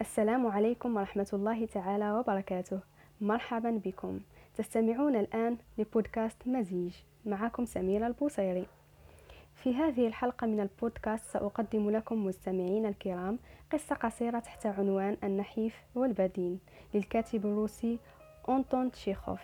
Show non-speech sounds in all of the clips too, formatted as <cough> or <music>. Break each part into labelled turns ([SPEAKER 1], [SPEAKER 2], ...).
[SPEAKER 1] السلام عليكم ورحمة الله تعالى وبركاته. مرحبا بكم. تستمعون الآن لبودكاست مزيج. معكم سميرة البوصيري. في هذه الحلقة من البودكاست سأقدم لكم مستمعين الكرام قصة قصيرة تحت عنوان النحيف والبدين للكاتب الروسي أنطون تشيخوف.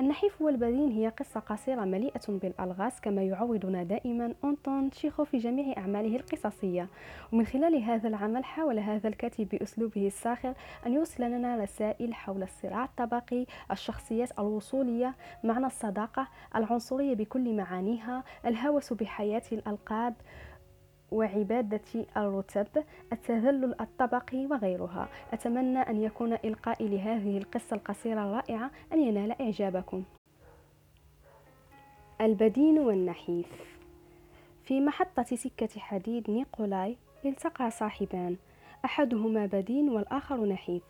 [SPEAKER 1] النحيف والبدين هي قصة قصيرة مليئة بالألغاز كما يعودنا دائما أنطون تشيخو في جميع أعماله القصصية. ومن خلال هذا العمل حاول هذا الكاتب بأسلوبه الساخر أن يوصل لنا رسائل حول الصراع الطبقي الشخصيات الوصولية معنى الصداقة العنصرية بكل معانيها الهوس بحياة الألقاب وعبادة الرتب التذلل الطبقي وغيرها. أتمنى أن يكون إلقائي لهذه القصة القصيرة الرائعة أن ينال إعجابكم. البدين والنحيف. في محطة سكة حديد نيكولاي التقى صاحبان. أحدهما بدين والآخر نحيف.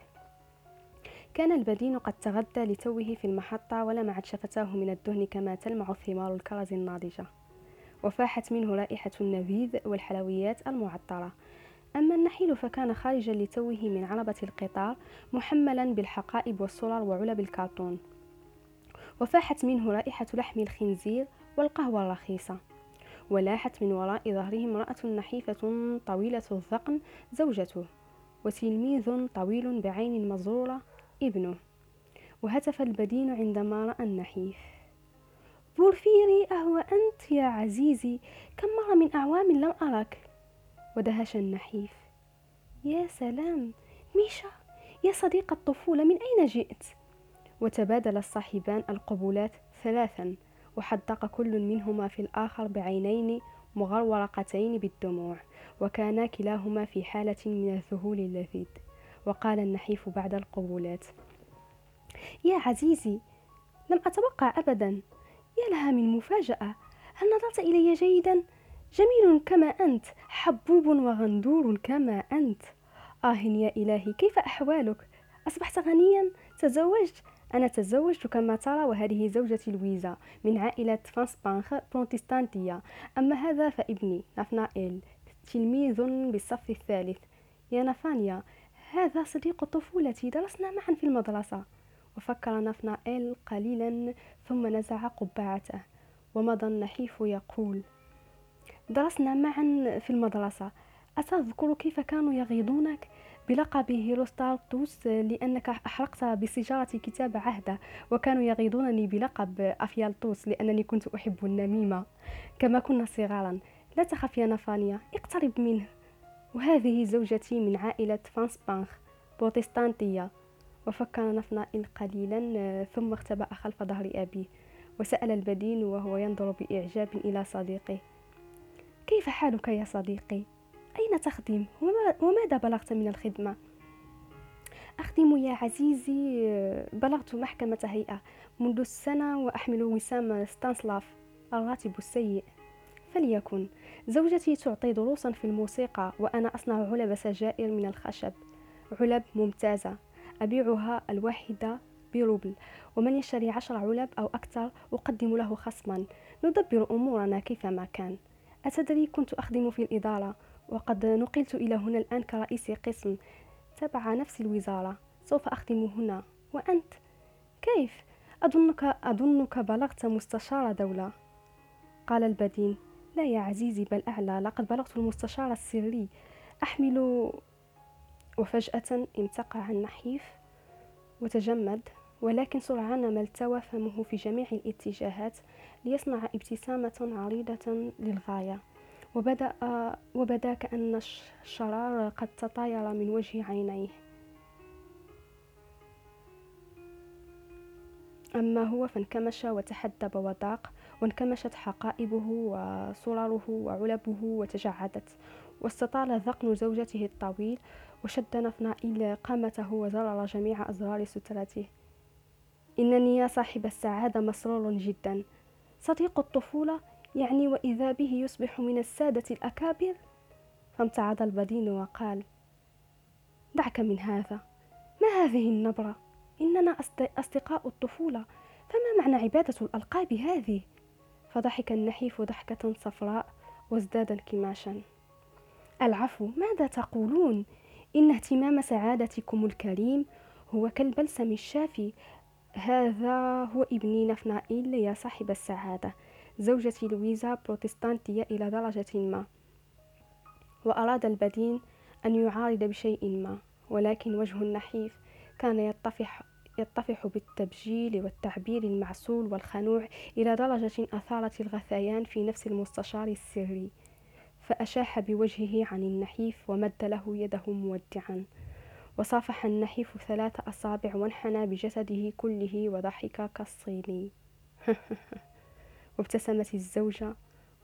[SPEAKER 1] كان البدين قد تغدى لتوه في المحطة ولمعت شفتاه من الدهن كما تلمع ثمار الكرز الناضجة. وفاحت منه رائحة النبيذ والحلويات المعطرة. أما النحيل فكان خارجا لتوه من عربة القطار محملا بالحقائب والصور وعلب الكرتون. وفاحت منه رائحة لحم الخنزير والقهوة الرخيصة. ولاحت من وراء ظهره امرأة نحيفة طويلة الذقن زوجته وتلميذ طويل بعين مزرورة ابنه. وهتف البدين عندما رأى النحيف. بورفيري أهو أنت يا عزيزي. كم مرة من أعوام لم أرك ودهش النحيف. يا سلام. ميشا يا صديق الطفولة من أين جئت؟ وتبادل الصاحبان القبولات ثلاثا وحدق كل منهما في الآخر بعينين مغرورقتين بالدموع وكانا كلاهما في حالة من الذهول اللذيذ. وقال النحيف بعد القبولات يا عزيزي لم أتوقع أبدا. يا لها من مفاجأة هل نظرت إلي جيدا؟ جميل كما أنت حبوب وغندور كما أنت آه يا إلهي كيف أحوالك؟ أصبحت غنيا؟ تزوجت؟ أنا تزوجت كما ترى وهذه زوجتي لويزا من عائلة بانخ بروتستانتية أما هذا فابني نافنائيل تلميذ بالصف الثالث يا نافانيا هذا صديق طفولتي درسنا معا في المدرسة وفكر نافنائيل قليلا ثم نزع قبعته ومضى النحيف يقول درسنا معا في المدرسة. أتذكر كيف كانوا يغيظونك؟ بلقب هيروستارتوس لأنك أحرقت بسجارة كتاب عهدة وكانوا يغيظونني بلقب أفيالتوس لأنني كنت أحب النميمة. كما كنا صغارا. لا تخف يا نفانيا اقترب منه. وهذه زوجتي من عائلة فانسبانخ بروتستانتية. وفكر نفنائل قليلا ثم اختبأ خلف ظهر أبيه وسأل البدين وهو ينظر بإعجاب إلى صديقه كيف حالك يا صديقي؟ أين تخدم؟ وماذا بلغت من الخدمة؟ أخدم يا عزيزي بلغت محكمة هيئة منذ السنة وأحمل وسام ستانسلاف الراتب السيء فليكن زوجتي تعطي دروسا في الموسيقى وأنا أصنع علب سجائر من الخشب علب ممتازة أبيعها الواحدة بروبل. ومن يشتري عشر علب أو أكثر أقدم له خصما. ندبر أمورنا كيفما كان. أتدري كنت أخدم في الإدارة وقد نقلت إلى هنا الآن كرئيس قسم تبع نفس الوزارة. سوف أخدم هنا. وأنت؟ كيف؟ أظنك أظنك بلغت مستشار دولة. قال البدين لا يا عزيزي بل أعلى. لقد بلغت المستشار السري. أحمل وفجأة امتقع النحيف وتجمد ولكن سرعان ما التوى فمه في جميع الاتجاهات ليصنع ابتسامة عريضة للغاية. وبدأ, وبدأ كأن الشرار قد تطاير من وجه عينيه. أما هو فانكمش وتحدب وضاق وانكمشت حقائبه وصرره وعلبه وتجعدت. واستطال ذقن زوجته الطويل وشد نفنائيل قامته وزرر جميع أزرار سترته. إنني يا صاحب السعادة مسرور جدا. صديق الطفولة يعني وإذا به يصبح من السادة الأكابر؟ فامتعض البدين وقال دعك من هذا. ما هذه النبرة؟ إننا أصدقاء الطفولة. فما معنى عبادة الألقاب هذه؟ فضحك النحيف ضحكة صفراء وازداد انكماشا. العفو ماذا تقولون؟ إن اهتمام سعادتكم الكريم هو كالبلسم الشافي. هذا هو ابني نفنائيل يا صاحب السعادة. زوجتي لويزا بروتستانتية إلى درجة ما. وأراد البدين أن يعارض بشيء ما ولكن وجه النحيف كان يطفح يطفح بالتبجيل والتعبير المعسول والخنوع إلى درجة أثارت الغثيان في نفس المستشار السري. فأشاح بوجهه عن النحيف ومد له يده مودعا. وصافح النحيف ثلاث أصابع وانحنى بجسده كله وضحك كالصيني. <laughs> وابتسمت الزوجة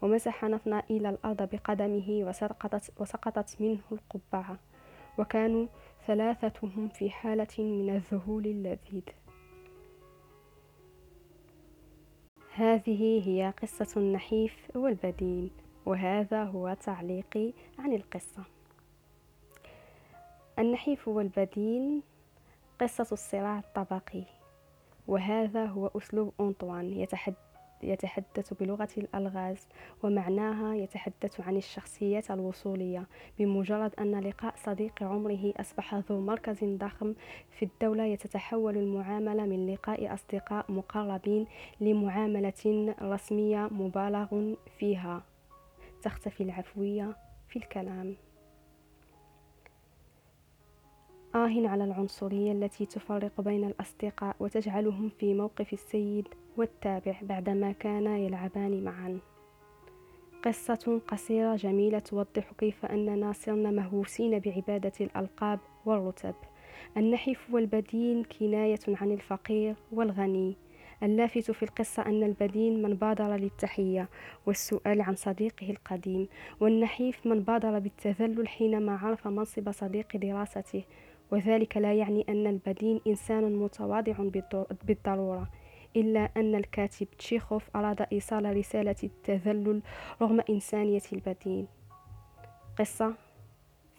[SPEAKER 1] ومسح نفنا إلى الأرض بقدمه وسقطت, وسقطت منه القبعة. وكانوا ثلاثتهم في حالة من الذهول اللذيذ. هذه هي قصة النحيف والبدين وهذا هو تعليقي عن القصة. النحيف والبدين قصة الصراع الطبقي. وهذا هو أسلوب أنطوان يتحدث يتحدث بلغة الألغاز ومعناها يتحدث عن الشخصيات الوصولية بمجرد أن لقاء صديق عمره أصبح ذو مركز ضخم في الدولة يتتحول المعاملة من لقاء أصدقاء مقربين لمعاملة رسمية مبالغ فيها. تختفي العفوية في الكلام. آه على العنصرية التي تفرق بين الأصدقاء وتجعلهم في موقف السيد والتابع بعدما كانا يلعبان معا. قصة قصيرة جميلة توضح كيف أننا صرنا مهووسين بعبادة الألقاب والرتب. النحيف والبدين كناية عن الفقير والغني. اللافت في القصة أن البدين من بادر للتحية والسؤال عن صديقه القديم والنحيف من بادر بالتذلل حينما عرف منصب صديق دراسته. وذلك لا يعني أن البدين إنسان متواضع بالضرورة إلا أن الكاتب تشيخوف أراد إيصال رسالة التذلل رغم إنسانية البدين قصة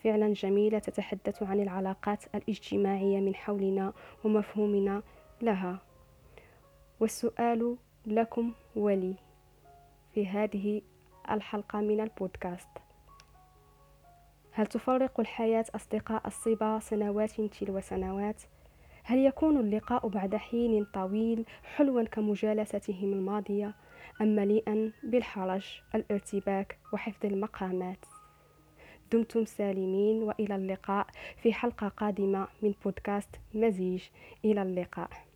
[SPEAKER 1] فعلا جميلة تتحدث عن العلاقات الاجتماعية من حولنا ومفهومنا لها. والسؤال لكم ولي في هذه الحلقة من البودكاست. هل تفرق الحياة أصدقاء الصبا سنوات تلو سنوات؟ هل يكون اللقاء بعد حين طويل حلوا كمجالستهم الماضية؟ أم مليئا بالحرج الارتباك وحفظ المقامات؟ دمتم سالمين وإلى اللقاء في حلقة قادمة من بودكاست مزيج. إلى اللقاء.